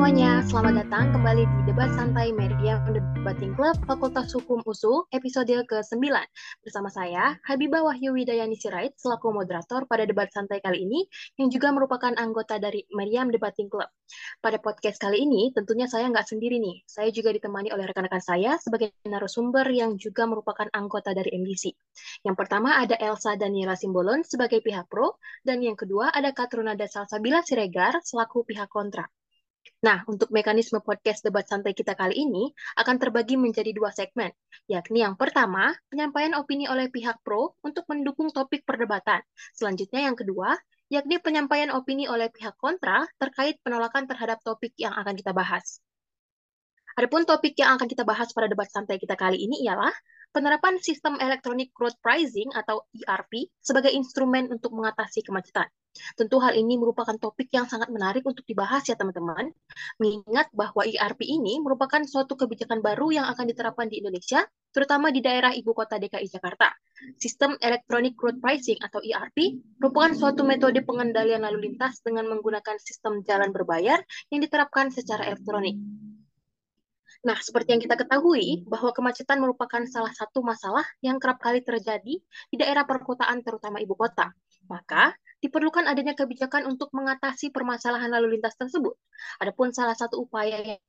semuanya, selamat datang kembali di Debat Santai Media Debating Club Fakultas Hukum USU episode ke-9. Bersama saya, Habibah Wahyu Widayani Sirait, selaku moderator pada debat santai kali ini, yang juga merupakan anggota dari Meriam Debating Club. Pada podcast kali ini, tentunya saya nggak sendiri nih. Saya juga ditemani oleh rekan-rekan saya sebagai narasumber yang juga merupakan anggota dari MDC. Yang pertama ada Elsa Daniela Simbolon sebagai pihak pro, dan yang kedua ada Katrunada Salsabila Siregar selaku pihak kontra. Nah, untuk mekanisme podcast debat santai kita kali ini akan terbagi menjadi dua segmen, yakni yang pertama, penyampaian opini oleh pihak pro untuk mendukung topik perdebatan. Selanjutnya yang kedua, yakni penyampaian opini oleh pihak kontra terkait penolakan terhadap topik yang akan kita bahas. Adapun topik yang akan kita bahas pada debat santai kita kali ini ialah penerapan sistem electronic road pricing atau ERP sebagai instrumen untuk mengatasi kemacetan. Tentu hal ini merupakan topik yang sangat menarik untuk dibahas ya teman-teman, mengingat bahwa ERP ini merupakan suatu kebijakan baru yang akan diterapkan di Indonesia, terutama di daerah ibu kota DKI Jakarta. Sistem Electronic Road Pricing atau ERP merupakan suatu metode pengendalian lalu lintas dengan menggunakan sistem jalan berbayar yang diterapkan secara elektronik. Nah, seperti yang kita ketahui, bahwa kemacetan merupakan salah satu masalah yang kerap kali terjadi di daerah perkotaan terutama ibu kota. Maka, diperlukan adanya kebijakan untuk mengatasi permasalahan lalu lintas tersebut. Adapun salah satu upaya yang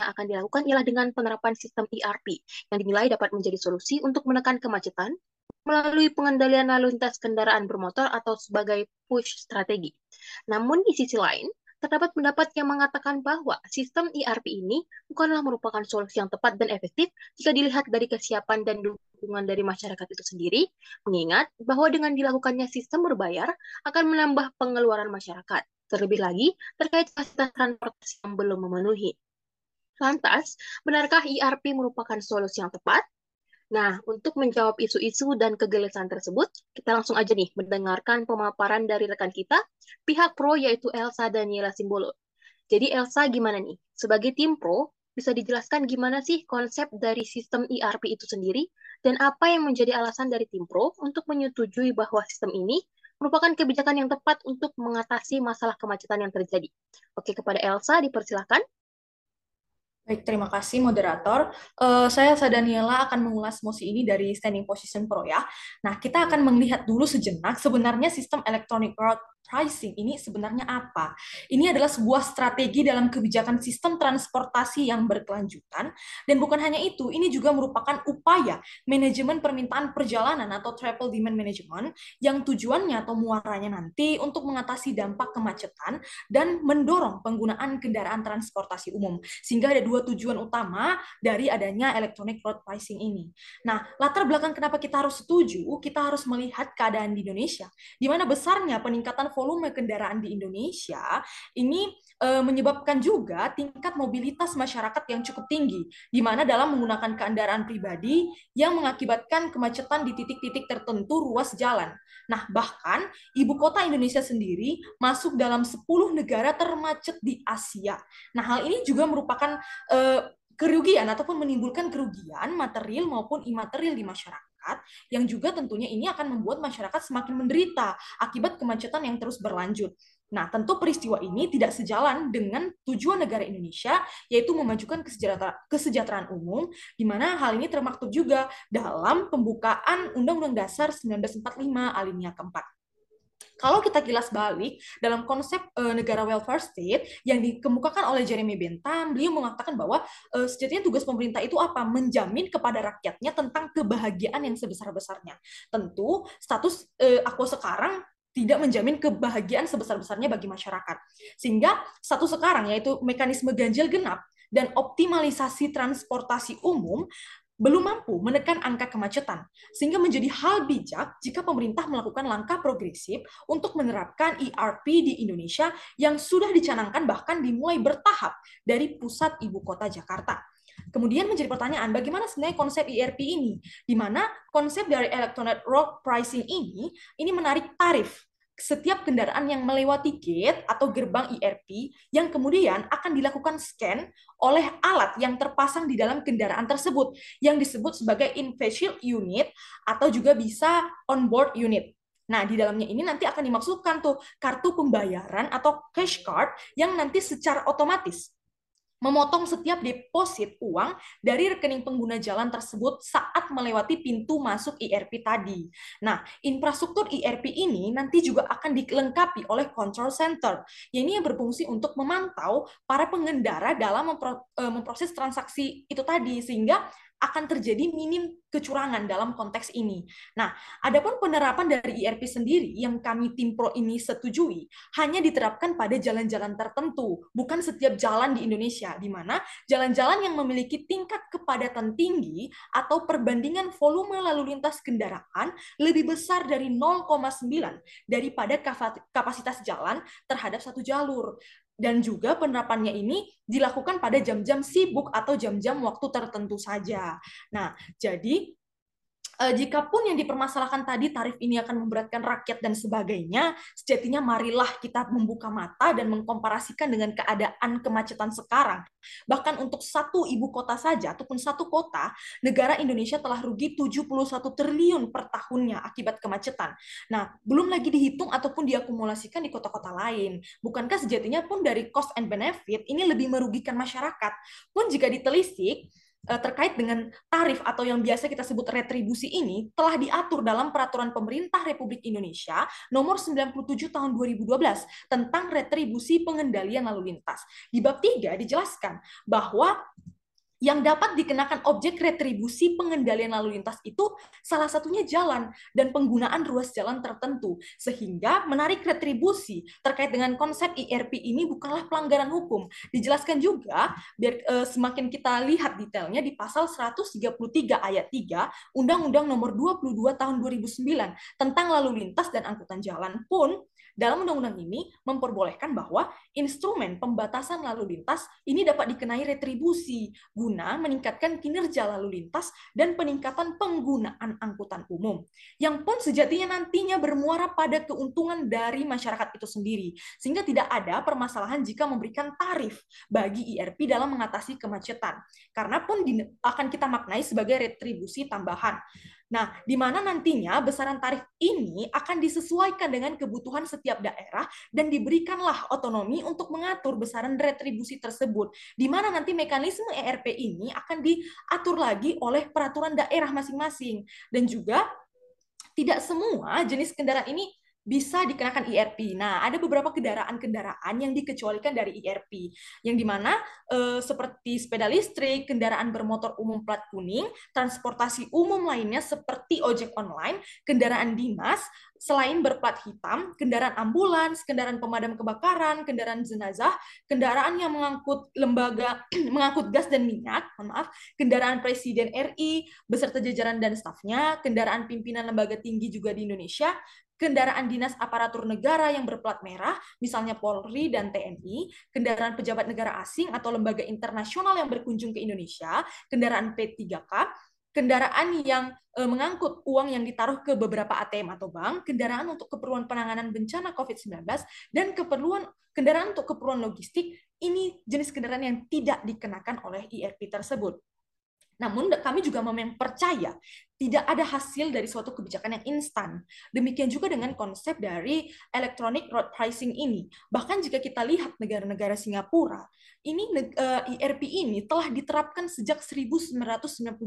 akan dilakukan ialah dengan penerapan sistem ERP yang dinilai dapat menjadi solusi untuk menekan kemacetan melalui pengendalian lalu lintas kendaraan bermotor atau sebagai push strategi. Namun di sisi lain, terdapat pendapat yang mengatakan bahwa sistem ERP ini bukanlah merupakan solusi yang tepat dan efektif jika dilihat dari kesiapan dan dukungan dari masyarakat itu sendiri, mengingat bahwa dengan dilakukannya sistem berbayar akan menambah pengeluaran masyarakat. Terlebih lagi, terkait fasilitas transportasi yang belum memenuhi. Lantas, benarkah ERP merupakan solusi yang tepat? Nah, untuk menjawab isu-isu dan kegelisahan tersebut, kita langsung aja nih mendengarkan pemaparan dari rekan kita, pihak pro yaitu Elsa Daniela Simbolo. Jadi Elsa gimana nih? Sebagai tim pro, bisa dijelaskan gimana sih konsep dari sistem ERP itu sendiri dan apa yang menjadi alasan dari tim pro untuk menyetujui bahwa sistem ini merupakan kebijakan yang tepat untuk mengatasi masalah kemacetan yang terjadi. Oke, kepada Elsa dipersilahkan. Baik, terima kasih moderator. Uh, saya Sadaniela akan mengulas mosi ini dari standing position pro ya. Nah, kita akan melihat dulu sejenak sebenarnya sistem electronic road pricing ini sebenarnya apa? Ini adalah sebuah strategi dalam kebijakan sistem transportasi yang berkelanjutan dan bukan hanya itu, ini juga merupakan upaya manajemen permintaan perjalanan atau travel demand management yang tujuannya atau muaranya nanti untuk mengatasi dampak kemacetan dan mendorong penggunaan kendaraan transportasi umum. Sehingga ada dua tujuan utama dari adanya electronic road pricing ini. Nah, latar belakang kenapa kita harus setuju, kita harus melihat keadaan di Indonesia, di mana besarnya peningkatan volume kendaraan di Indonesia ini e, menyebabkan juga tingkat mobilitas masyarakat yang cukup tinggi, di mana dalam menggunakan kendaraan pribadi yang mengakibatkan kemacetan di titik-titik tertentu ruas jalan. Nah, bahkan ibu kota Indonesia sendiri masuk dalam 10 negara termacet di Asia. Nah, hal ini juga merupakan e, kerugian ataupun menimbulkan kerugian material maupun imaterial di masyarakat yang juga tentunya ini akan membuat masyarakat semakin menderita akibat kemacetan yang terus berlanjut. Nah, tentu peristiwa ini tidak sejalan dengan tujuan negara Indonesia, yaitu memajukan kesejahteraan umum, di mana hal ini termaktub juga dalam pembukaan Undang-Undang Dasar 1945 alinea keempat. Kalau kita kilas balik dalam konsep uh, negara welfare state yang dikemukakan oleh Jeremy Bentham, beliau mengatakan bahwa uh, sejatinya tugas pemerintah itu apa? Menjamin kepada rakyatnya tentang kebahagiaan yang sebesar-besarnya. Tentu status uh, aku sekarang tidak menjamin kebahagiaan sebesar-besarnya bagi masyarakat. Sehingga satu sekarang yaitu mekanisme ganjil genap dan optimalisasi transportasi umum belum mampu menekan angka kemacetan, sehingga menjadi hal bijak jika pemerintah melakukan langkah progresif untuk menerapkan ERP di Indonesia yang sudah dicanangkan bahkan dimulai bertahap dari pusat ibu kota Jakarta. Kemudian menjadi pertanyaan, bagaimana sebenarnya konsep ERP ini? Di mana konsep dari electronic road pricing ini, ini menarik tarif setiap kendaraan yang melewati gate atau gerbang ERP yang kemudian akan dilakukan scan oleh alat yang terpasang di dalam kendaraan tersebut yang disebut sebagai in-vehicle unit atau juga bisa on-board unit. Nah, di dalamnya ini nanti akan dimaksudkan tuh kartu pembayaran atau cash card yang nanti secara otomatis memotong setiap deposit uang dari rekening pengguna jalan tersebut saat melewati pintu masuk IRP tadi. Nah, infrastruktur IRP ini nanti juga akan dilengkapi oleh control center, ini yang berfungsi untuk memantau para pengendara dalam eh, memproses transaksi itu tadi, sehingga akan terjadi minim kecurangan dalam konteks ini. Nah, adapun penerapan dari IRP sendiri yang kami tim pro ini setujui hanya diterapkan pada jalan-jalan tertentu, bukan setiap jalan di Indonesia, di mana jalan-jalan yang memiliki tingkat kepadatan tinggi atau perbandingan volume lalu lintas kendaraan lebih besar dari 0,9 daripada kapasitas jalan terhadap satu jalur dan juga penerapannya ini dilakukan pada jam-jam sibuk atau jam-jam waktu tertentu saja. Nah, jadi uh, jikapun yang dipermasalahkan tadi tarif ini akan memberatkan rakyat dan sebagainya, sejatinya marilah kita membuka mata dan mengkomparasikan dengan keadaan kemacetan sekarang. Bahkan untuk satu ibu kota saja ataupun satu kota, negara Indonesia telah rugi 71 triliun per tahunnya akibat kemacetan. Nah, belum lagi dihitung ataupun diakumulasikan di kota-kota lain. Bukankah sejatinya pun dari cost and benefit ini lebih merugikan masyarakat? Pun jika ditelisik, Eh, terkait dengan tarif atau yang biasa kita sebut retribusi ini telah diatur dalam peraturan pemerintah Republik Indonesia nomor 97 tahun 2012 tentang retribusi pengendalian lalu lintas. Di bab 3 dijelaskan bahwa yang dapat dikenakan objek retribusi pengendalian lalu lintas itu salah satunya jalan dan penggunaan ruas jalan tertentu. Sehingga menarik retribusi terkait dengan konsep IRP ini bukanlah pelanggaran hukum. Dijelaskan juga biar e, semakin kita lihat detailnya di pasal 133 ayat 3 Undang-Undang Nomor 22 Tahun 2009 tentang lalu lintas dan angkutan jalan pun dalam undang-undang ini memperbolehkan bahwa instrumen pembatasan lalu lintas ini dapat dikenai retribusi guna meningkatkan kinerja lalu lintas dan peningkatan penggunaan angkutan umum. Yang pun sejatinya nantinya bermuara pada keuntungan dari masyarakat itu sendiri sehingga tidak ada permasalahan jika memberikan tarif bagi IRP dalam mengatasi kemacetan. Karena pun akan kita maknai sebagai retribusi tambahan Nah, di mana nantinya besaran tarif ini akan disesuaikan dengan kebutuhan setiap daerah dan diberikanlah otonomi untuk mengatur besaran retribusi tersebut. Di mana nanti mekanisme ERP ini akan diatur lagi oleh peraturan daerah masing-masing. Dan juga tidak semua jenis kendaraan ini bisa dikenakan IRP. Nah, ada beberapa kendaraan-kendaraan yang dikecualikan dari IRP, yang di mana eh, seperti sepeda listrik, kendaraan bermotor umum plat kuning, transportasi umum lainnya seperti ojek online, kendaraan dinas, selain berplat hitam, kendaraan ambulans, kendaraan pemadam kebakaran, kendaraan jenazah, kendaraan yang mengangkut lembaga mengangkut gas dan minyak, mohon maaf, kendaraan Presiden RI beserta jajaran dan stafnya, kendaraan pimpinan lembaga tinggi juga di Indonesia, kendaraan dinas aparatur negara yang berplat merah, misalnya Polri dan TNI, kendaraan pejabat negara asing atau lembaga internasional yang berkunjung ke Indonesia, kendaraan P3K, kendaraan yang e, mengangkut uang yang ditaruh ke beberapa ATM atau bank, kendaraan untuk keperluan penanganan bencana COVID-19, dan keperluan kendaraan untuk keperluan logistik, ini jenis kendaraan yang tidak dikenakan oleh IRP tersebut. Namun kami juga memang percaya tidak ada hasil dari suatu kebijakan yang instan. Demikian juga dengan konsep dari electronic road pricing ini. Bahkan jika kita lihat negara-negara Singapura, ini IRP eh, ini telah diterapkan sejak 1998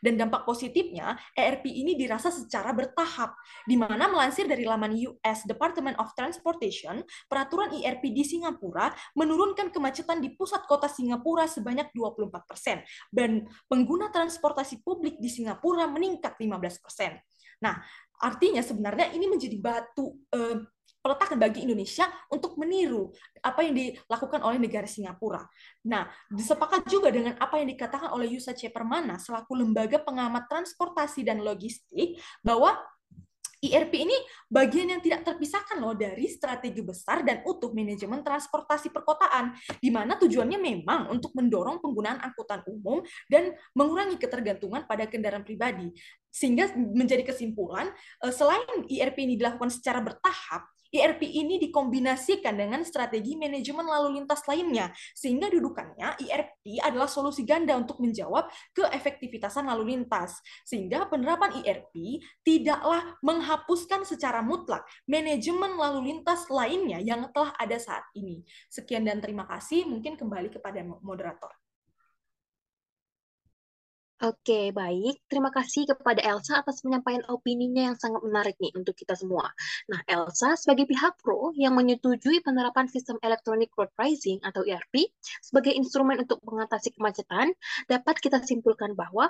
dan dampak positifnya ERP ini dirasa secara bertahap di mana melansir dari laman US Department of Transportation, peraturan IRP di Singapura menurunkan kemacetan di pusat kota Singapura sebanyak 24% dan pengguna transportasi publik di Singapura Singapura meningkat 15%. Nah, artinya sebenarnya ini menjadi batu eh, peletakan bagi Indonesia untuk meniru apa yang dilakukan oleh negara Singapura. Nah, disepakat juga dengan apa yang dikatakan oleh Yusa C. Permana selaku lembaga pengamat transportasi dan logistik bahwa IRP ini bagian yang tidak terpisahkan loh dari strategi besar dan utuh manajemen transportasi perkotaan, di mana tujuannya memang untuk mendorong penggunaan angkutan umum dan mengurangi ketergantungan pada kendaraan pribadi. Sehingga menjadi kesimpulan, eh, selain IRP ini dilakukan secara bertahap, IRP ini dikombinasikan dengan strategi manajemen lalu lintas lainnya, sehingga dudukannya IRP adalah solusi ganda untuk menjawab keefektivitasan lalu lintas. Sehingga penerapan IRP tidaklah menghapuskan secara mutlak manajemen lalu lintas lainnya yang telah ada saat ini. Sekian dan terima kasih, mungkin kembali kepada moderator. Oke, baik. Terima kasih kepada Elsa atas penyampaian opininya yang sangat menarik nih untuk kita semua. Nah, Elsa sebagai pihak pro yang menyetujui penerapan sistem Electronic Road Pricing atau ERP sebagai instrumen untuk mengatasi kemacetan, dapat kita simpulkan bahwa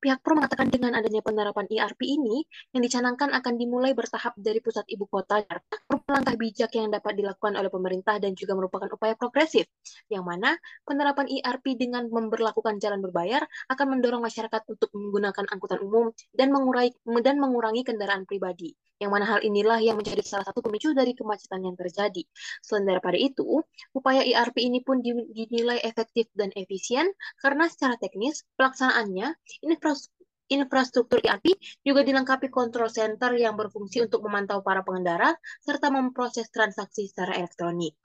Pihak Pro mengatakan dengan adanya penerapan ERP ini, yang dicanangkan akan dimulai bertahap dari pusat ibu kota Jakarta, merupakan langkah bijak yang dapat dilakukan oleh pemerintah dan juga merupakan upaya progresif, yang mana penerapan ERP dengan memperlakukan jalan berbayar akan mendorong masyarakat untuk menggunakan angkutan umum dan mengurangi, dan mengurangi kendaraan pribadi yang mana hal inilah yang menjadi salah satu pemicu dari kemacetan yang terjadi. Selain daripada itu, upaya ERP ini pun dinilai efektif dan efisien karena secara teknis pelaksanaannya infrastruktur ERP juga dilengkapi control center yang berfungsi untuk memantau para pengendara serta memproses transaksi secara elektronik.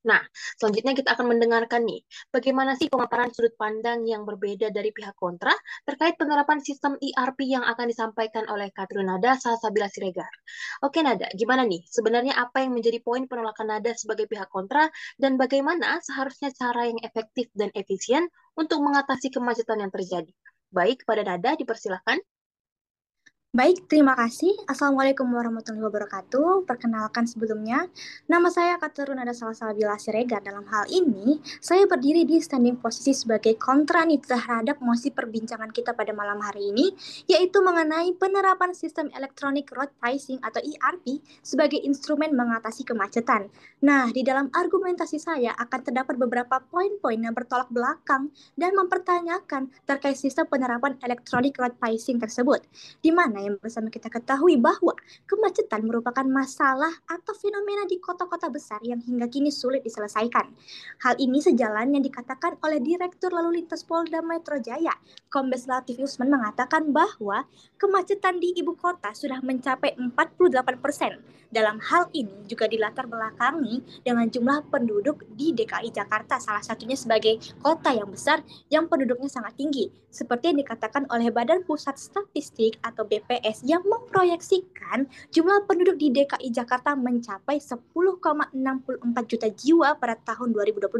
Nah, selanjutnya kita akan mendengarkan nih, bagaimana sih pemaparan sudut pandang yang berbeda dari pihak kontra terkait penerapan sistem ERP yang akan disampaikan oleh Katrin Nada Salsabila Siregar. Oke Nada, gimana nih? Sebenarnya apa yang menjadi poin penolakan Nada sebagai pihak kontra dan bagaimana seharusnya cara yang efektif dan efisien untuk mengatasi kemacetan yang terjadi? Baik, pada Nada dipersilahkan. Baik, terima kasih. Assalamualaikum warahmatullahi wabarakatuh. Perkenalkan sebelumnya, nama saya Katerun Ada Salsabila Siregar. Dalam hal ini, saya berdiri di standing posisi sebagai kontra nih terhadap mosi perbincangan kita pada malam hari ini, yaitu mengenai penerapan sistem Electronic Road Pricing atau ERP sebagai instrumen mengatasi kemacetan. Nah, di dalam argumentasi saya akan terdapat beberapa poin-poin yang bertolak belakang dan mempertanyakan terkait sistem penerapan Electronic Road Pricing tersebut, di mana yang bersama kita ketahui bahwa kemacetan merupakan masalah atau fenomena di kota-kota besar yang hingga kini sulit diselesaikan. Hal ini sejalan yang dikatakan oleh Direktur Lalu Lintas Polda Metro Jaya, Kombes Latif Usman mengatakan bahwa kemacetan di ibu kota sudah mencapai 48 persen. Dalam hal ini juga dilatar belakangi dengan jumlah penduduk di DKI Jakarta, salah satunya sebagai kota yang besar yang penduduknya sangat tinggi, seperti yang dikatakan oleh Badan Pusat Statistik atau BP BPS yang memproyeksikan jumlah penduduk di DKI Jakarta mencapai 10,64 juta jiwa pada tahun 2022.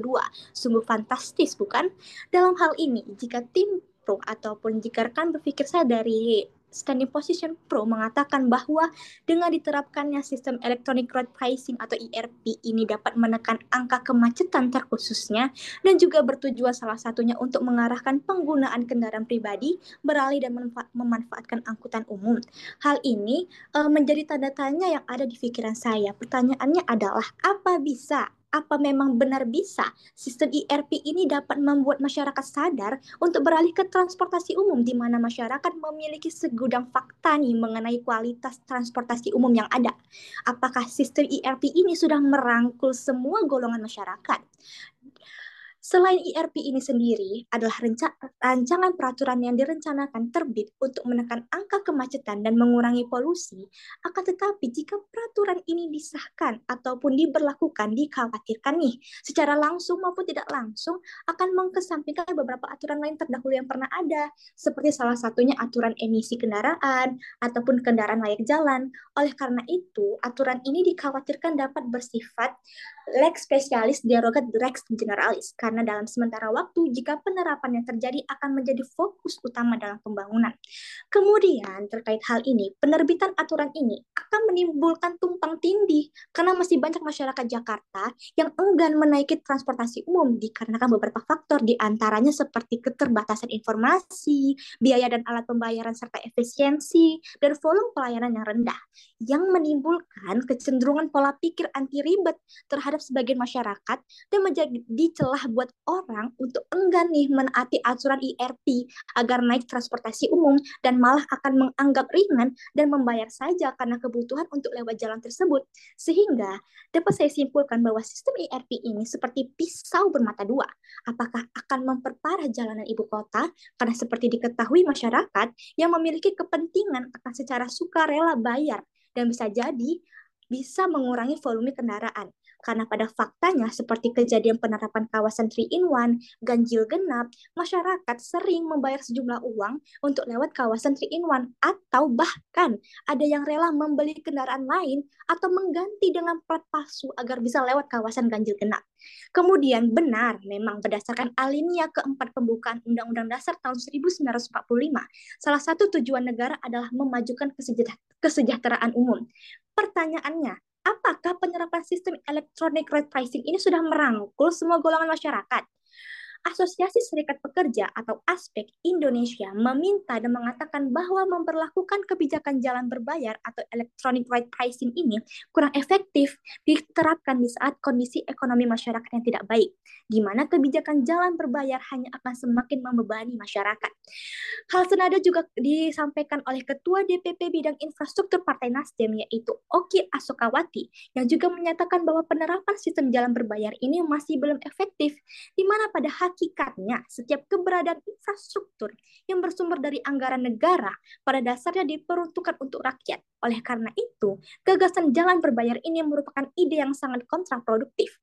Sungguh fantastis, bukan? Dalam hal ini, jika tim ataupun jika rekan berpikir saya dari Standing Position Pro mengatakan bahwa dengan diterapkannya sistem Electronic Road Pricing atau ERP ini dapat menekan angka kemacetan terkhususnya dan juga bertujuan salah satunya untuk mengarahkan penggunaan kendaraan pribadi beralih dan memanfaatkan angkutan umum. Hal ini uh, menjadi tanda tanya yang ada di pikiran saya. Pertanyaannya adalah apa bisa apa memang benar bisa sistem ERP ini dapat membuat masyarakat sadar untuk beralih ke transportasi umum di mana masyarakat memiliki segudang fakta nih mengenai kualitas transportasi umum yang ada. Apakah sistem ERP ini sudah merangkul semua golongan masyarakat? Selain ERP ini sendiri adalah rancangan peraturan yang direncanakan terbit untuk menekan angka kemacetan dan mengurangi polusi, akan tetapi jika peraturan ini disahkan ataupun diberlakukan dikhawatirkan nih secara langsung maupun tidak langsung akan mengkesampingkan beberapa aturan lain terdahulu yang pernah ada, seperti salah satunya aturan emisi kendaraan ataupun kendaraan layak jalan. Oleh karena itu, aturan ini dikhawatirkan dapat bersifat lex spesialis derogat lex generalis karena dalam sementara waktu jika penerapan yang terjadi akan menjadi fokus utama dalam pembangunan. Kemudian terkait hal ini, penerbitan aturan ini akan menimbulkan tumpang tindih karena masih banyak masyarakat Jakarta yang enggan menaiki transportasi umum dikarenakan beberapa faktor di antaranya seperti keterbatasan informasi, biaya dan alat pembayaran serta efisiensi, dan volume pelayanan yang rendah yang menimbulkan kecenderungan pola pikir anti ribet terhadap sebagian masyarakat dan menjadi celah buat membuat orang untuk enggan nih menaati aturan IRP agar naik transportasi umum dan malah akan menganggap ringan dan membayar saja karena kebutuhan untuk lewat jalan tersebut. Sehingga dapat saya simpulkan bahwa sistem IRP ini seperti pisau bermata dua. Apakah akan memperparah jalanan ibu kota? Karena seperti diketahui masyarakat yang memiliki kepentingan akan secara sukarela bayar dan bisa jadi bisa mengurangi volume kendaraan. Karena pada faktanya, seperti kejadian penerapan kawasan 3-in-1, ganjil genap, masyarakat sering membayar sejumlah uang untuk lewat kawasan 3-in-1, atau bahkan ada yang rela membeli kendaraan lain atau mengganti dengan plat palsu agar bisa lewat kawasan ganjil genap. Kemudian benar, memang berdasarkan alinea keempat pembukaan Undang-Undang Dasar tahun 1945, salah satu tujuan negara adalah memajukan kesejahteraan umum. Pertanyaannya, apakah penerapan sistem electronic road pricing ini sudah merangkul semua golongan masyarakat? Asosiasi Serikat Pekerja atau ASPEK Indonesia meminta dan mengatakan bahwa memperlakukan kebijakan jalan berbayar atau electronic ride pricing ini kurang efektif diterapkan di saat kondisi ekonomi masyarakat yang tidak baik, di mana kebijakan jalan berbayar hanya akan semakin membebani masyarakat. Hal senada juga disampaikan oleh Ketua DPP Bidang Infrastruktur Partai Nasdem yaitu Oki Asokawati yang juga menyatakan bahwa penerapan sistem jalan berbayar ini masih belum efektif, di mana pada hakikatnya setiap keberadaan infrastruktur yang bersumber dari anggaran negara pada dasarnya diperuntukkan untuk rakyat. Oleh karena itu, gagasan jalan berbayar ini merupakan ide yang sangat kontraproduktif.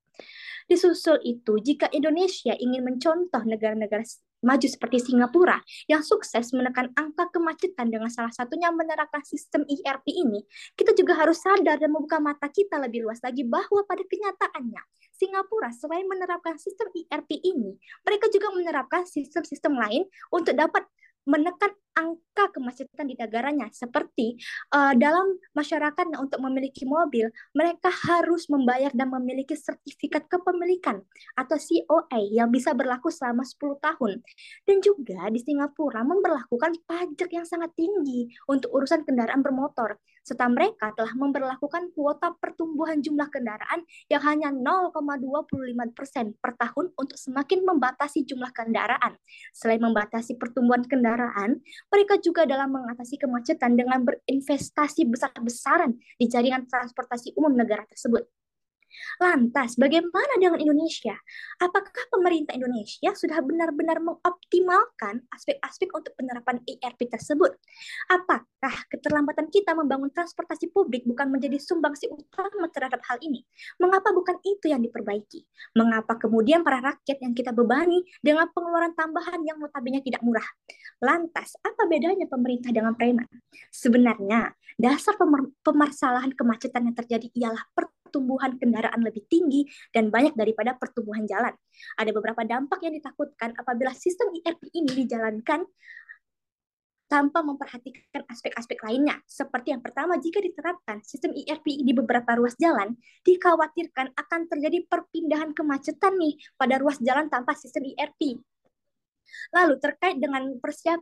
Disusul itu, jika Indonesia ingin mencontoh negara-negara maju seperti Singapura yang sukses menekan angka kemacetan dengan salah satunya menerapkan sistem ERP ini, kita juga harus sadar dan membuka mata kita lebih luas lagi bahwa pada kenyataannya Singapura selain menerapkan sistem ERP ini, mereka juga menerapkan sistem-sistem lain untuk dapat menekan angka kemacetan di negaranya. Seperti uh, dalam masyarakat untuk memiliki mobil mereka harus membayar dan memiliki sertifikat kepemilikan atau COA yang bisa berlaku selama 10 tahun. Dan juga di Singapura memperlakukan pajak yang sangat tinggi untuk urusan kendaraan bermotor serta mereka telah memperlakukan kuota pertumbuhan jumlah kendaraan yang hanya 0,25% per tahun untuk semakin membatasi jumlah kendaraan. Selain membatasi pertumbuhan kendaraan, mereka juga dalam mengatasi kemacetan dengan berinvestasi besar-besaran di jaringan transportasi umum negara tersebut. Lantas, bagaimana dengan Indonesia? Apakah pemerintah Indonesia sudah benar-benar mengoptimalkan aspek-aspek untuk penerapan ERP tersebut? Apakah keterlambatan kita membangun transportasi publik bukan menjadi sumbangsi utama terhadap hal ini? Mengapa bukan itu yang diperbaiki? Mengapa kemudian para rakyat yang kita bebani dengan pengeluaran tambahan yang notabene tidak murah? Lantas, apa bedanya pemerintah dengan preman? Sebenarnya, dasar pemasalahan kemacetan yang terjadi ialah pertumbuhan kendaraan lebih tinggi dan banyak daripada pertumbuhan jalan. Ada beberapa dampak yang ditakutkan apabila sistem IRP ini dijalankan tanpa memperhatikan aspek-aspek lainnya. Seperti yang pertama, jika diterapkan sistem IRP di beberapa ruas jalan, dikhawatirkan akan terjadi perpindahan kemacetan nih pada ruas jalan tanpa sistem IRP. Lalu terkait dengan persiap,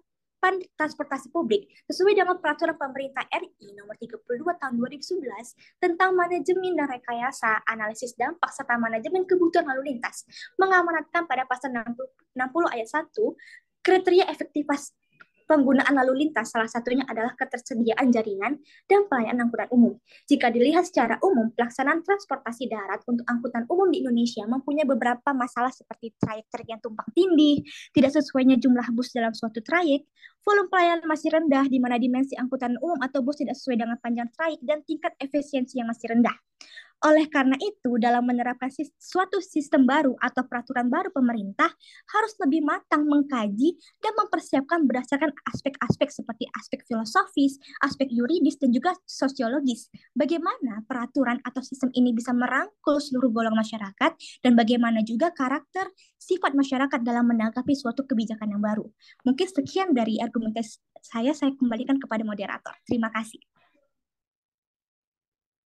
transportasi publik sesuai dengan peraturan pemerintah RI nomor 32 tahun 2011 tentang manajemen dan rekayasa, analisis dampak serta manajemen kebutuhan lalu lintas mengamanatkan pada pasal 60, 60 ayat 1 kriteria efektivitas penggunaan lalu lintas salah satunya adalah ketersediaan jaringan dan pelayanan angkutan umum. Jika dilihat secara umum, pelaksanaan transportasi darat untuk angkutan umum di Indonesia mempunyai beberapa masalah seperti trayek-trayek yang tumpang tindih, tidak sesuainya jumlah bus dalam suatu trayek, volume pelayanan masih rendah di mana dimensi angkutan umum atau bus tidak sesuai dengan panjang trayek dan tingkat efisiensi yang masih rendah. Oleh karena itu, dalam menerapkan suatu sistem baru atau peraturan baru pemerintah harus lebih matang mengkaji dan mempersiapkan berdasarkan aspek-aspek seperti aspek filosofis, aspek yuridis, dan juga sosiologis. Bagaimana peraturan atau sistem ini bisa merangkul seluruh golongan masyarakat dan bagaimana juga karakter sifat masyarakat dalam menanggapi suatu kebijakan yang baru. Mungkin sekian dari argumentasi saya, saya kembalikan kepada moderator. Terima kasih.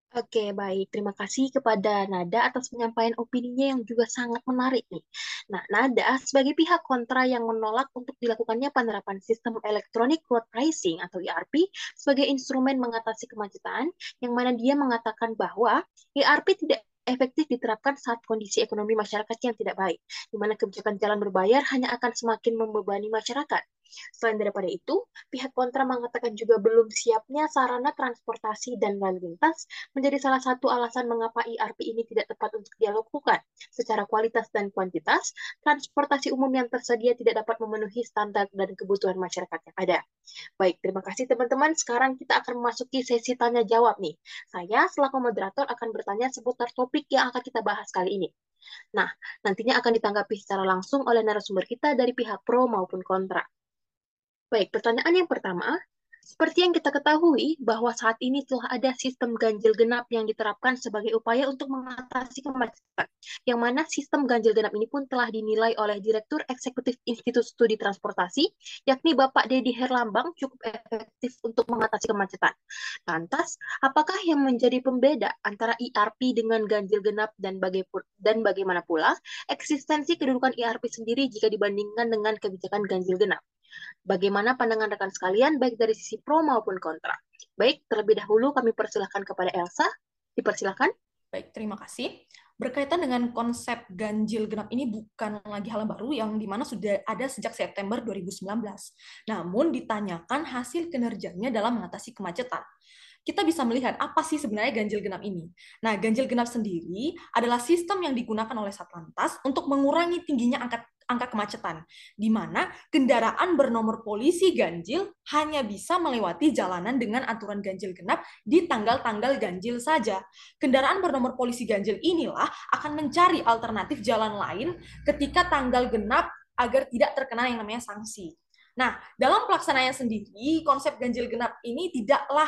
Oke, baik. Terima kasih kepada Nada atas penyampaian opininya yang juga sangat menarik nih. Nah, Nada sebagai pihak kontra yang menolak untuk dilakukannya penerapan sistem Electronic Road Pricing atau ERP sebagai instrumen mengatasi kemacetan, yang mana dia mengatakan bahwa ERP tidak efektif diterapkan saat kondisi ekonomi masyarakat yang tidak baik, di mana kebijakan jalan berbayar hanya akan semakin membebani masyarakat. Selain daripada itu, pihak kontra mengatakan juga belum siapnya sarana transportasi dan lalu lintas menjadi salah satu alasan mengapa IRP ini tidak tepat untuk dilakukan. Secara kualitas dan kuantitas, transportasi umum yang tersedia tidak dapat memenuhi standar dan kebutuhan masyarakat yang ada. Baik, terima kasih teman-teman. Sekarang kita akan memasuki sesi tanya jawab nih. Saya selaku moderator akan bertanya seputar topik yang akan kita bahas kali ini. Nah, nantinya akan ditanggapi secara langsung oleh narasumber kita dari pihak pro maupun kontra. Baik, pertanyaan yang pertama, seperti yang kita ketahui bahwa saat ini telah ada sistem ganjil genap yang diterapkan sebagai upaya untuk mengatasi kemacetan, yang mana sistem ganjil genap ini pun telah dinilai oleh Direktur Eksekutif Institut Studi Transportasi, yakni Bapak Dedi Herlambang cukup efektif untuk mengatasi kemacetan. Lantas, apakah yang menjadi pembeda antara IRP dengan ganjil genap dan, baga dan bagaimana pula eksistensi kedudukan IRP sendiri jika dibandingkan dengan kebijakan ganjil genap? Bagaimana pandangan rekan sekalian, baik dari sisi pro maupun kontra? Baik, terlebih dahulu kami persilahkan kepada Elsa. Dipersilahkan. Baik, terima kasih. Berkaitan dengan konsep ganjil genap ini bukan lagi hal baru yang di mana sudah ada sejak September 2019. Namun ditanyakan hasil kinerjanya dalam mengatasi kemacetan kita bisa melihat apa sih sebenarnya ganjil genap ini. Nah, ganjil genap sendiri adalah sistem yang digunakan oleh Satlantas untuk mengurangi tingginya angka angka kemacetan, di mana kendaraan bernomor polisi ganjil hanya bisa melewati jalanan dengan aturan ganjil genap di tanggal-tanggal ganjil saja. Kendaraan bernomor polisi ganjil inilah akan mencari alternatif jalan lain ketika tanggal genap agar tidak terkena yang namanya sanksi. Nah, dalam pelaksanaannya sendiri, konsep ganjil genap ini tidaklah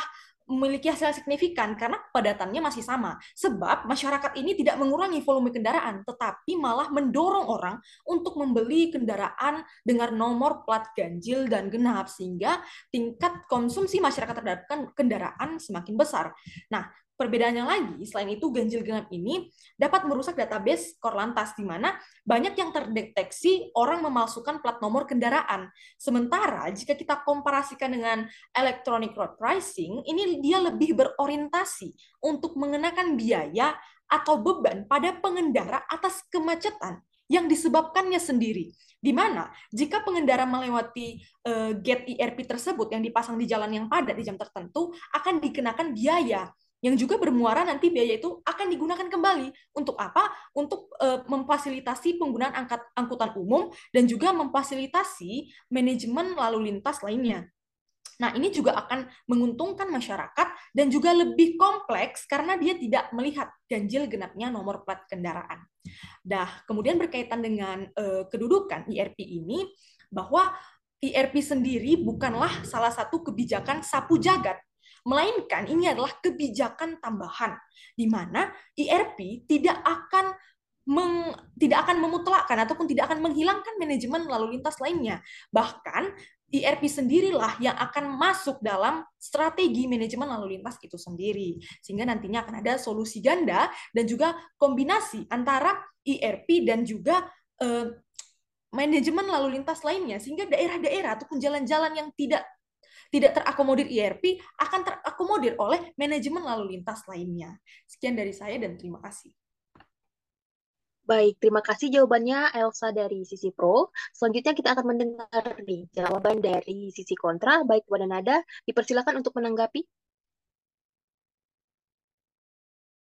memiliki hasil signifikan karena kepadatannya masih sama. Sebab masyarakat ini tidak mengurangi volume kendaraan, tetapi malah mendorong orang untuk membeli kendaraan dengan nomor plat ganjil dan genap sehingga tingkat konsumsi masyarakat terhadap kendaraan semakin besar. Nah, Perbedaannya lagi, selain itu ganjil genap ini dapat merusak database Korlantas di mana banyak yang terdeteksi orang memalsukan plat nomor kendaraan. Sementara jika kita komparasikan dengan electronic road pricing, ini dia lebih berorientasi untuk mengenakan biaya atau beban pada pengendara atas kemacetan yang disebabkannya sendiri. Di mana jika pengendara melewati uh, gate IRP tersebut yang dipasang di jalan yang padat di jam tertentu akan dikenakan biaya yang juga bermuara nanti biaya itu akan digunakan kembali untuk apa? Untuk e, memfasilitasi penggunaan angkat, angkutan umum dan juga memfasilitasi manajemen lalu lintas lainnya. Nah, ini juga akan menguntungkan masyarakat dan juga lebih kompleks karena dia tidak melihat ganjil genapnya nomor plat kendaraan. Nah, kemudian berkaitan dengan e, kedudukan IRP ini bahwa IRP sendiri bukanlah salah satu kebijakan sapu jagat melainkan ini adalah kebijakan tambahan di mana IRP tidak akan meng, tidak akan memutlakkan ataupun tidak akan menghilangkan manajemen lalu lintas lainnya. Bahkan IRP sendirilah yang akan masuk dalam strategi manajemen lalu lintas itu sendiri. Sehingga nantinya akan ada solusi ganda dan juga kombinasi antara IRP dan juga eh, manajemen lalu lintas lainnya. Sehingga daerah-daerah ataupun jalan-jalan yang tidak tidak terakomodir IRP akan terakomodir oleh manajemen lalu lintas lainnya. Sekian dari saya dan terima kasih. Baik, terima kasih jawabannya Elsa dari sisi pro. Selanjutnya kita akan mendengar nih jawaban dari sisi kontra, baik kepada Nada. Dipersilakan untuk menanggapi.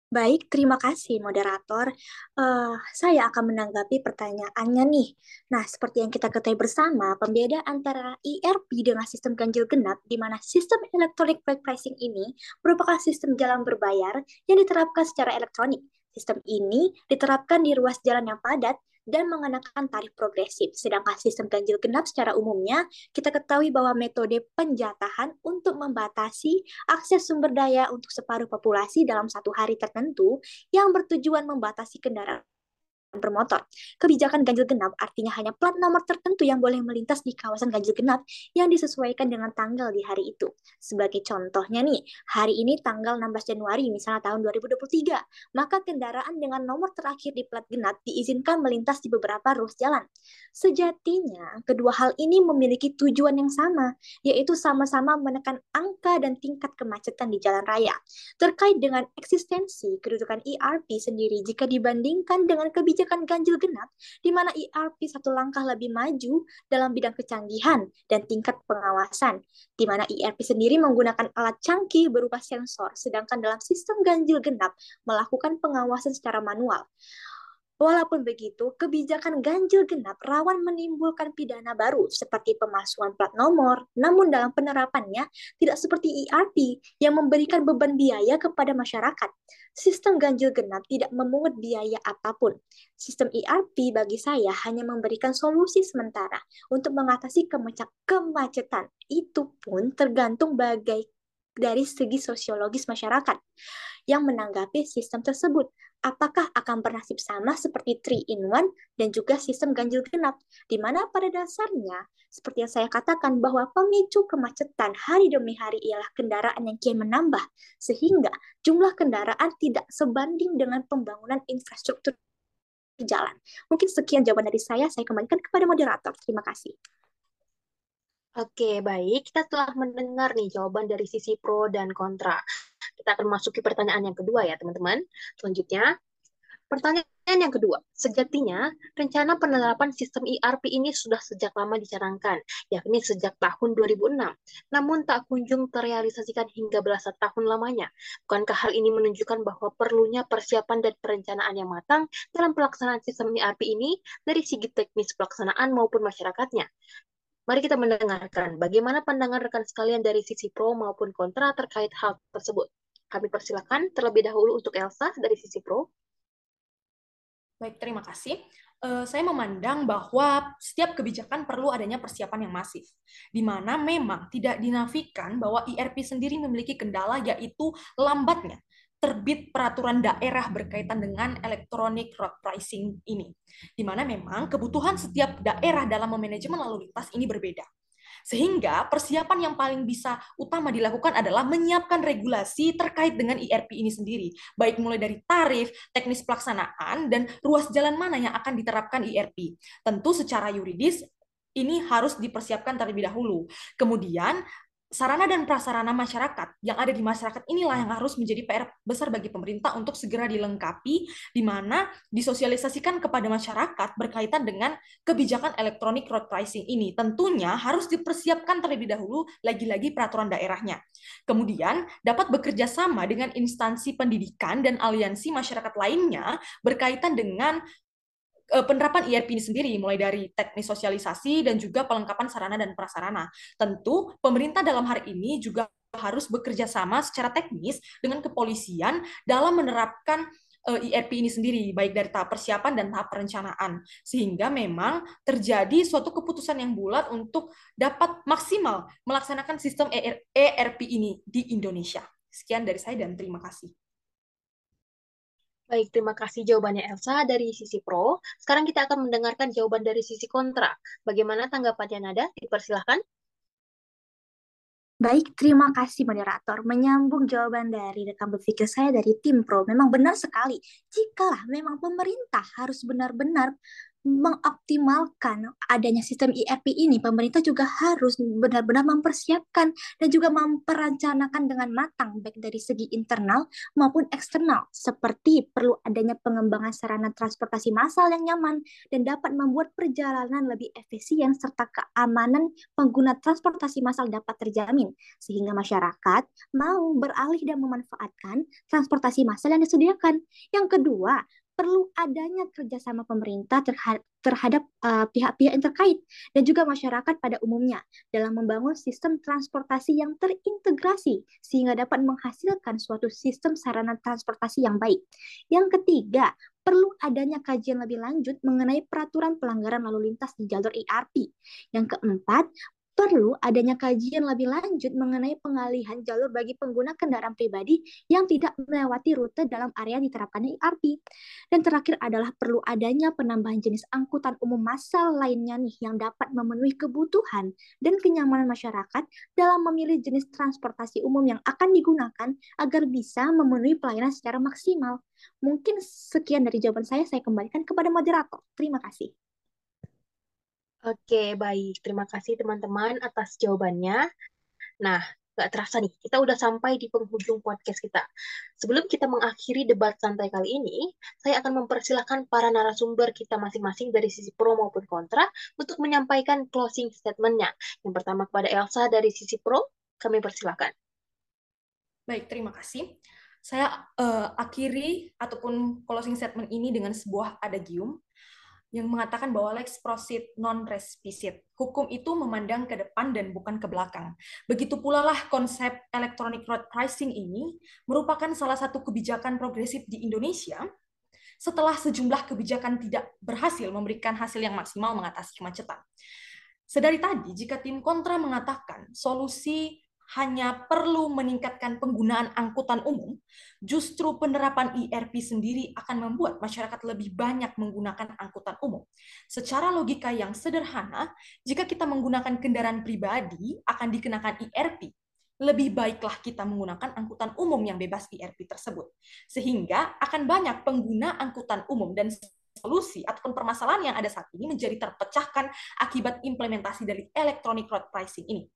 Baik, terima kasih moderator. Uh, saya akan menanggapi pertanyaannya nih. Nah, seperti yang kita ketahui bersama, pembeda antara ERP dengan sistem ganjil genap, di mana sistem electronic pricing ini merupakan sistem jalan berbayar yang diterapkan secara elektronik. Sistem ini diterapkan di ruas jalan yang padat dan mengenakan tarif progresif. Sedangkan sistem ganjil genap secara umumnya kita ketahui bahwa metode penjatahan untuk membatasi akses sumber daya untuk separuh populasi dalam satu hari tertentu yang bertujuan membatasi kendaraan bermotor. Kebijakan ganjil genap artinya hanya plat nomor tertentu yang boleh melintas di kawasan ganjil genap yang disesuaikan dengan tanggal di hari itu. Sebagai contohnya nih, hari ini tanggal 16 Januari misalnya tahun 2023, maka kendaraan dengan nomor terakhir di plat genap diizinkan melintas di beberapa ruas jalan. Sejatinya, kedua hal ini memiliki tujuan yang sama, yaitu sama-sama menekan angka dan tingkat kemacetan di jalan raya. Terkait dengan eksistensi kedudukan ERP sendiri jika dibandingkan dengan kebijakan kebijakan ganjil genap, di mana ERP satu langkah lebih maju dalam bidang kecanggihan dan tingkat pengawasan, di mana ERP sendiri menggunakan alat canggih berupa sensor, sedangkan dalam sistem ganjil genap melakukan pengawasan secara manual. Walaupun begitu, kebijakan ganjil genap rawan menimbulkan pidana baru seperti pemalsuan plat nomor, namun dalam penerapannya tidak seperti ERP yang memberikan beban biaya kepada masyarakat. Sistem ganjil genap tidak memungut biaya apa pun. Sistem ERP bagi saya hanya memberikan solusi sementara untuk mengatasi kemacetan. Itu pun tergantung bagai dari segi sosiologis masyarakat yang menanggapi sistem tersebut apakah akan bernasib sama seperti 3 in 1 dan juga sistem ganjil genap, di mana pada dasarnya, seperti yang saya katakan, bahwa pemicu kemacetan hari demi hari ialah kendaraan yang kian menambah, sehingga jumlah kendaraan tidak sebanding dengan pembangunan infrastruktur jalan. Mungkin sekian jawaban dari saya, saya kembalikan kepada moderator. Terima kasih. Oke, baik. Kita telah mendengar nih jawaban dari sisi pro dan kontra. Kita akan masuki pertanyaan yang kedua ya, teman-teman. Selanjutnya, pertanyaan yang kedua. Sejatinya, rencana penerapan sistem ERP ini sudah sejak lama dicanangkan, yakni sejak tahun 2006. Namun tak kunjung terrealisasikan hingga belasan tahun lamanya. Bukankah hal ini menunjukkan bahwa perlunya persiapan dan perencanaan yang matang dalam pelaksanaan sistem ERP ini dari segi teknis pelaksanaan maupun masyarakatnya? Mari kita mendengarkan bagaimana pandangan rekan sekalian dari sisi pro maupun kontra terkait hal tersebut. Kami persilakan terlebih dahulu untuk Elsa dari sisi pro. Baik, terima kasih. Uh, saya memandang bahwa setiap kebijakan perlu adanya persiapan yang masif, di mana memang tidak dinafikan bahwa IRP sendiri memiliki kendala yaitu lambatnya terbit peraturan daerah berkaitan dengan electronic road pricing ini, di mana memang kebutuhan setiap daerah dalam memanajemen lalu lintas ini berbeda. Sehingga persiapan yang paling bisa utama dilakukan adalah menyiapkan regulasi terkait dengan IRP ini sendiri, baik mulai dari tarif, teknis pelaksanaan, dan ruas jalan mana yang akan diterapkan IRP. Tentu secara yuridis ini harus dipersiapkan terlebih dahulu. Kemudian sarana dan prasarana masyarakat yang ada di masyarakat inilah yang harus menjadi PR besar bagi pemerintah untuk segera dilengkapi di mana disosialisasikan kepada masyarakat berkaitan dengan kebijakan elektronik road pricing ini. Tentunya harus dipersiapkan terlebih dahulu lagi-lagi peraturan daerahnya. Kemudian dapat bekerja sama dengan instansi pendidikan dan aliansi masyarakat lainnya berkaitan dengan penerapan IRP ini sendiri, mulai dari teknis sosialisasi dan juga pelengkapan sarana dan prasarana. Tentu, pemerintah dalam hari ini juga harus bekerja sama secara teknis dengan kepolisian dalam menerapkan IRP eh, ini sendiri, baik dari tahap persiapan dan tahap perencanaan. Sehingga memang terjadi suatu keputusan yang bulat untuk dapat maksimal melaksanakan sistem ERP e ini di Indonesia. Sekian dari saya dan terima kasih. Baik, terima kasih jawabannya Elsa dari sisi pro. Sekarang kita akan mendengarkan jawaban dari sisi kontra. Bagaimana tanggapannya Nada? Dipersilahkan. Baik, terima kasih moderator. Menyambung jawaban dari rekan berpikir saya dari tim pro, memang benar sekali. Jikalah memang pemerintah harus benar-benar mengoptimalkan adanya sistem IRP ini, pemerintah juga harus benar-benar mempersiapkan dan juga memperencanakan dengan matang, baik dari segi internal maupun eksternal, seperti perlu adanya pengembangan sarana transportasi massal yang nyaman dan dapat membuat perjalanan lebih efisien serta keamanan pengguna transportasi massal dapat terjamin, sehingga masyarakat mau beralih dan memanfaatkan transportasi massal yang disediakan. Yang kedua, perlu adanya kerjasama pemerintah terhadap terhadap uh, pihak-pihak yang terkait dan juga masyarakat pada umumnya dalam membangun sistem transportasi yang terintegrasi sehingga dapat menghasilkan suatu sistem sarana transportasi yang baik. Yang ketiga, perlu adanya kajian lebih lanjut mengenai peraturan pelanggaran lalu lintas di jalur ERP. Yang keempat, perlu adanya kajian lebih lanjut mengenai pengalihan jalur bagi pengguna kendaraan pribadi yang tidak melewati rute dalam area diterapkannya ERP. Dan terakhir adalah perlu adanya penambahan jenis angkutan umum massal lainnya nih yang dapat memenuhi kebutuhan dan kenyamanan masyarakat dalam memilih jenis transportasi umum yang akan digunakan agar bisa memenuhi pelayanan secara maksimal. Mungkin sekian dari jawaban saya, saya kembalikan kepada moderator. Terima kasih. Oke, baik. Terima kasih teman-teman atas jawabannya. Nah, nggak terasa nih, kita udah sampai di penghujung podcast kita. Sebelum kita mengakhiri debat santai kali ini, saya akan mempersilahkan para narasumber kita masing-masing dari sisi pro maupun kontra untuk menyampaikan closing statement-nya. Yang pertama kepada Elsa dari sisi pro, kami persilahkan. Baik, terima kasih. Saya uh, akhiri ataupun closing statement ini dengan sebuah adagium yang mengatakan bahwa lex prosit non res Hukum itu memandang ke depan dan bukan ke belakang. Begitu pula lah konsep electronic road pricing ini merupakan salah satu kebijakan progresif di Indonesia setelah sejumlah kebijakan tidak berhasil memberikan hasil yang maksimal mengatasi kemacetan. Sedari tadi, jika tim kontra mengatakan solusi hanya perlu meningkatkan penggunaan angkutan umum, justru penerapan IRP sendiri akan membuat masyarakat lebih banyak menggunakan angkutan umum. Secara logika yang sederhana, jika kita menggunakan kendaraan pribadi akan dikenakan IRP, lebih baiklah kita menggunakan angkutan umum yang bebas IRP tersebut. Sehingga akan banyak pengguna angkutan umum dan solusi ataupun permasalahan yang ada saat ini menjadi terpecahkan akibat implementasi dari electronic road pricing ini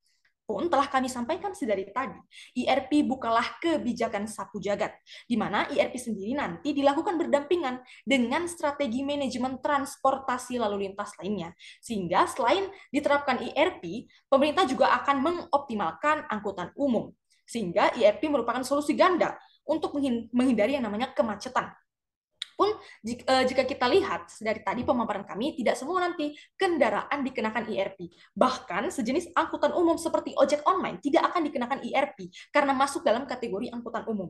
pun telah kami sampaikan sedari tadi, IRP bukalah kebijakan sapu jagat, di mana IRP sendiri nanti dilakukan berdampingan dengan strategi manajemen transportasi lalu lintas lainnya. Sehingga selain diterapkan IRP, pemerintah juga akan mengoptimalkan angkutan umum. Sehingga IRP merupakan solusi ganda untuk menghindari yang namanya kemacetan pun eh, jika kita lihat dari tadi pemaparan kami tidak semua nanti kendaraan dikenakan IRP. Bahkan sejenis angkutan umum seperti ojek online tidak akan dikenakan IRP karena masuk dalam kategori angkutan umum.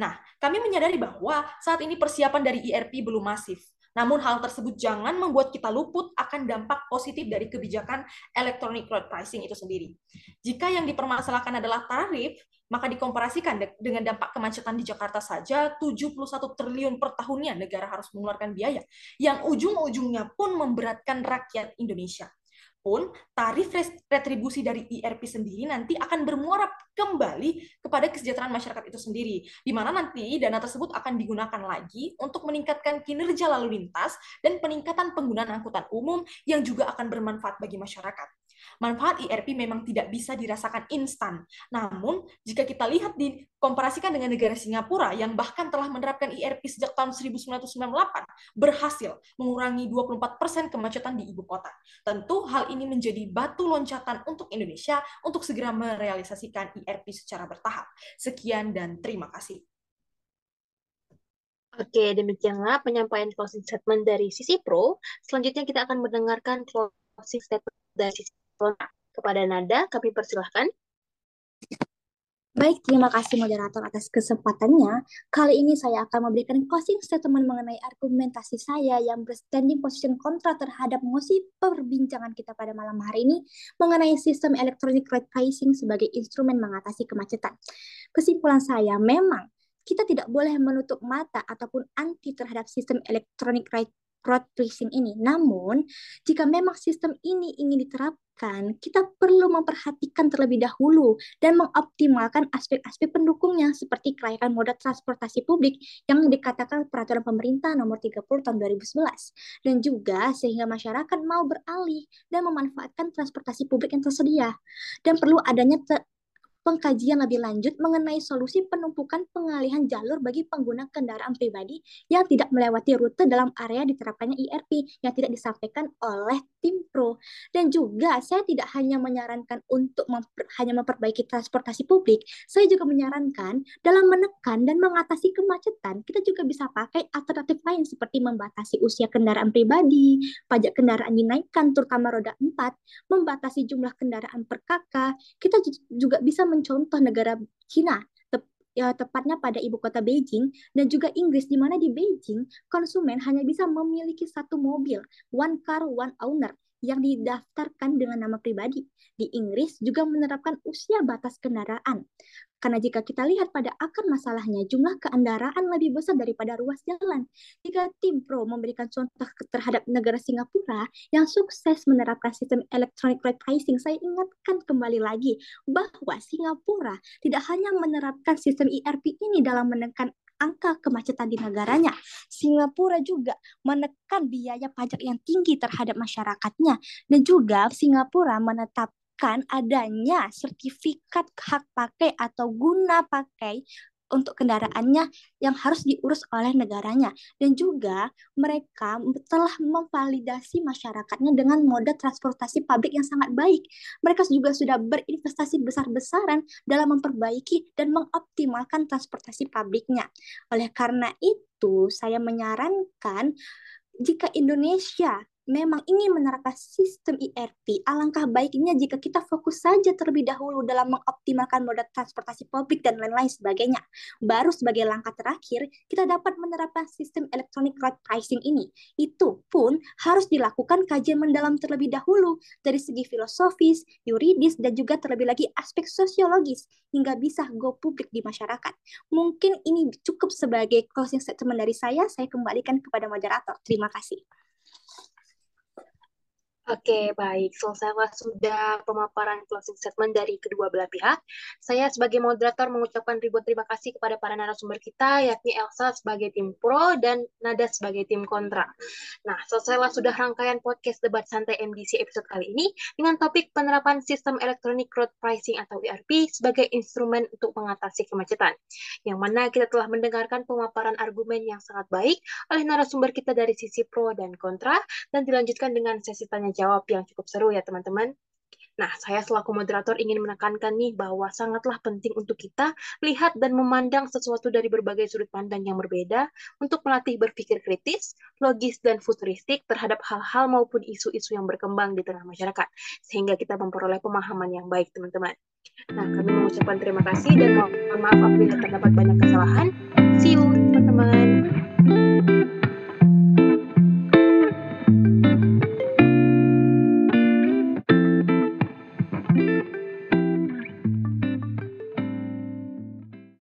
Nah, kami menyadari bahwa saat ini persiapan dari IRP belum masif. Namun hal tersebut jangan membuat kita luput akan dampak positif dari kebijakan electronic road pricing itu sendiri. Jika yang dipermasalahkan adalah tarif, maka dikomparasikan dengan dampak kemacetan di Jakarta saja 71 triliun per tahunnya negara harus mengeluarkan biaya yang ujung-ujungnya pun memberatkan rakyat Indonesia pun tarif retribusi dari IRP sendiri nanti akan bermuara kembali kepada kesejahteraan masyarakat itu sendiri, di mana nanti dana tersebut akan digunakan lagi untuk meningkatkan kinerja lalu lintas dan peningkatan penggunaan angkutan umum yang juga akan bermanfaat bagi masyarakat. Manfaat IRP memang tidak bisa dirasakan instan. Namun, jika kita lihat di komparasikan dengan negara Singapura yang bahkan telah menerapkan IRP sejak tahun 1998, berhasil mengurangi 24% kemacetan di ibu kota. Tentu hal ini menjadi batu loncatan untuk Indonesia untuk segera merealisasikan IRP secara bertahap. Sekian dan terima kasih. Oke, demikianlah penyampaian closing statement dari sisi pro. Selanjutnya kita akan mendengarkan closing statement dari sisi kepada Nada, kami persilahkan. Baik, terima kasih moderator atas kesempatannya. Kali ini saya akan memberikan closing statement mengenai argumentasi saya yang berstanding position kontra terhadap mosi perbincangan kita pada malam hari ini mengenai sistem electronic road pricing sebagai instrumen mengatasi kemacetan. Kesimpulan saya memang kita tidak boleh menutup mata ataupun anti terhadap sistem electronic road pricing ini. Namun, jika memang sistem ini ingin diterapkan kita perlu memperhatikan terlebih dahulu dan mengoptimalkan aspek-aspek pendukungnya seperti kelayakan moda transportasi publik yang dikatakan peraturan pemerintah nomor 30 tahun 2011 dan juga sehingga masyarakat mau beralih dan memanfaatkan transportasi publik yang tersedia dan perlu adanya pengkajian lebih lanjut mengenai solusi penumpukan pengalihan jalur bagi pengguna kendaraan pribadi yang tidak melewati rute dalam area diterapkannya IRP yang tidak disampaikan oleh tim pro. Dan juga saya tidak hanya menyarankan untuk memper, hanya memperbaiki transportasi publik, saya juga menyarankan dalam menekan dan mengatasi kemacetan, kita juga bisa pakai alternatif lain seperti membatasi usia kendaraan pribadi, pajak kendaraan dinaikkan terutama roda 4, membatasi jumlah kendaraan per kakak, kita juga bisa mencontoh negara Cina tep, ya, tepatnya pada ibu kota Beijing dan juga Inggris di mana di Beijing konsumen hanya bisa memiliki satu mobil one car one owner yang didaftarkan dengan nama pribadi. Di Inggris juga menerapkan usia batas kendaraan. Karena jika kita lihat pada akar masalahnya, jumlah kendaraan lebih besar daripada ruas jalan. Jika tim pro memberikan contoh terhadap negara Singapura yang sukses menerapkan sistem electronic road pricing, saya ingatkan kembali lagi bahwa Singapura tidak hanya menerapkan sistem ERP ini dalam menekan angka kemacetan di negaranya. Singapura juga menekan biaya pajak yang tinggi terhadap masyarakatnya dan juga Singapura menetapkan adanya sertifikat hak pakai atau guna pakai untuk kendaraannya yang harus diurus oleh negaranya dan juga mereka telah memvalidasi masyarakatnya dengan moda transportasi publik yang sangat baik. Mereka juga sudah berinvestasi besar-besaran dalam memperbaiki dan mengoptimalkan transportasi publiknya. Oleh karena itu, saya menyarankan jika Indonesia memang ingin menerapkan sistem ERP, alangkah baiknya jika kita fokus saja terlebih dahulu dalam mengoptimalkan moda transportasi publik dan lain-lain sebagainya. Baru sebagai langkah terakhir, kita dapat menerapkan sistem electronic road pricing ini. Itu pun harus dilakukan kajian mendalam terlebih dahulu dari segi filosofis, yuridis, dan juga terlebih lagi aspek sosiologis hingga bisa go publik di masyarakat. Mungkin ini cukup sebagai closing statement dari saya. Saya kembalikan kepada moderator. Terima kasih. Oke, baik. Selesailah sudah pemaparan closing statement dari kedua belah pihak. Saya sebagai moderator mengucapkan ribuan terima kasih kepada para narasumber kita, yakni Elsa sebagai tim pro dan Nada sebagai tim kontra. Nah, selesailah sudah rangkaian podcast debat santai MDC episode kali ini dengan topik penerapan sistem electronic road pricing atau ERP sebagai instrumen untuk mengatasi kemacetan. Yang mana kita telah mendengarkan pemaparan argumen yang sangat baik oleh narasumber kita dari sisi pro dan kontra dan dilanjutkan dengan sesi tanya jawab yang cukup seru ya teman-teman. Nah, saya selaku moderator ingin menekankan nih bahwa sangatlah penting untuk kita melihat dan memandang sesuatu dari berbagai sudut pandang yang berbeda untuk melatih berpikir kritis, logis, dan futuristik terhadap hal-hal maupun isu-isu yang berkembang di tengah masyarakat, sehingga kita memperoleh pemahaman yang baik, teman-teman. Nah, kami mengucapkan terima kasih dan mohon maaf apabila terdapat banyak kesalahan. See you, teman-teman.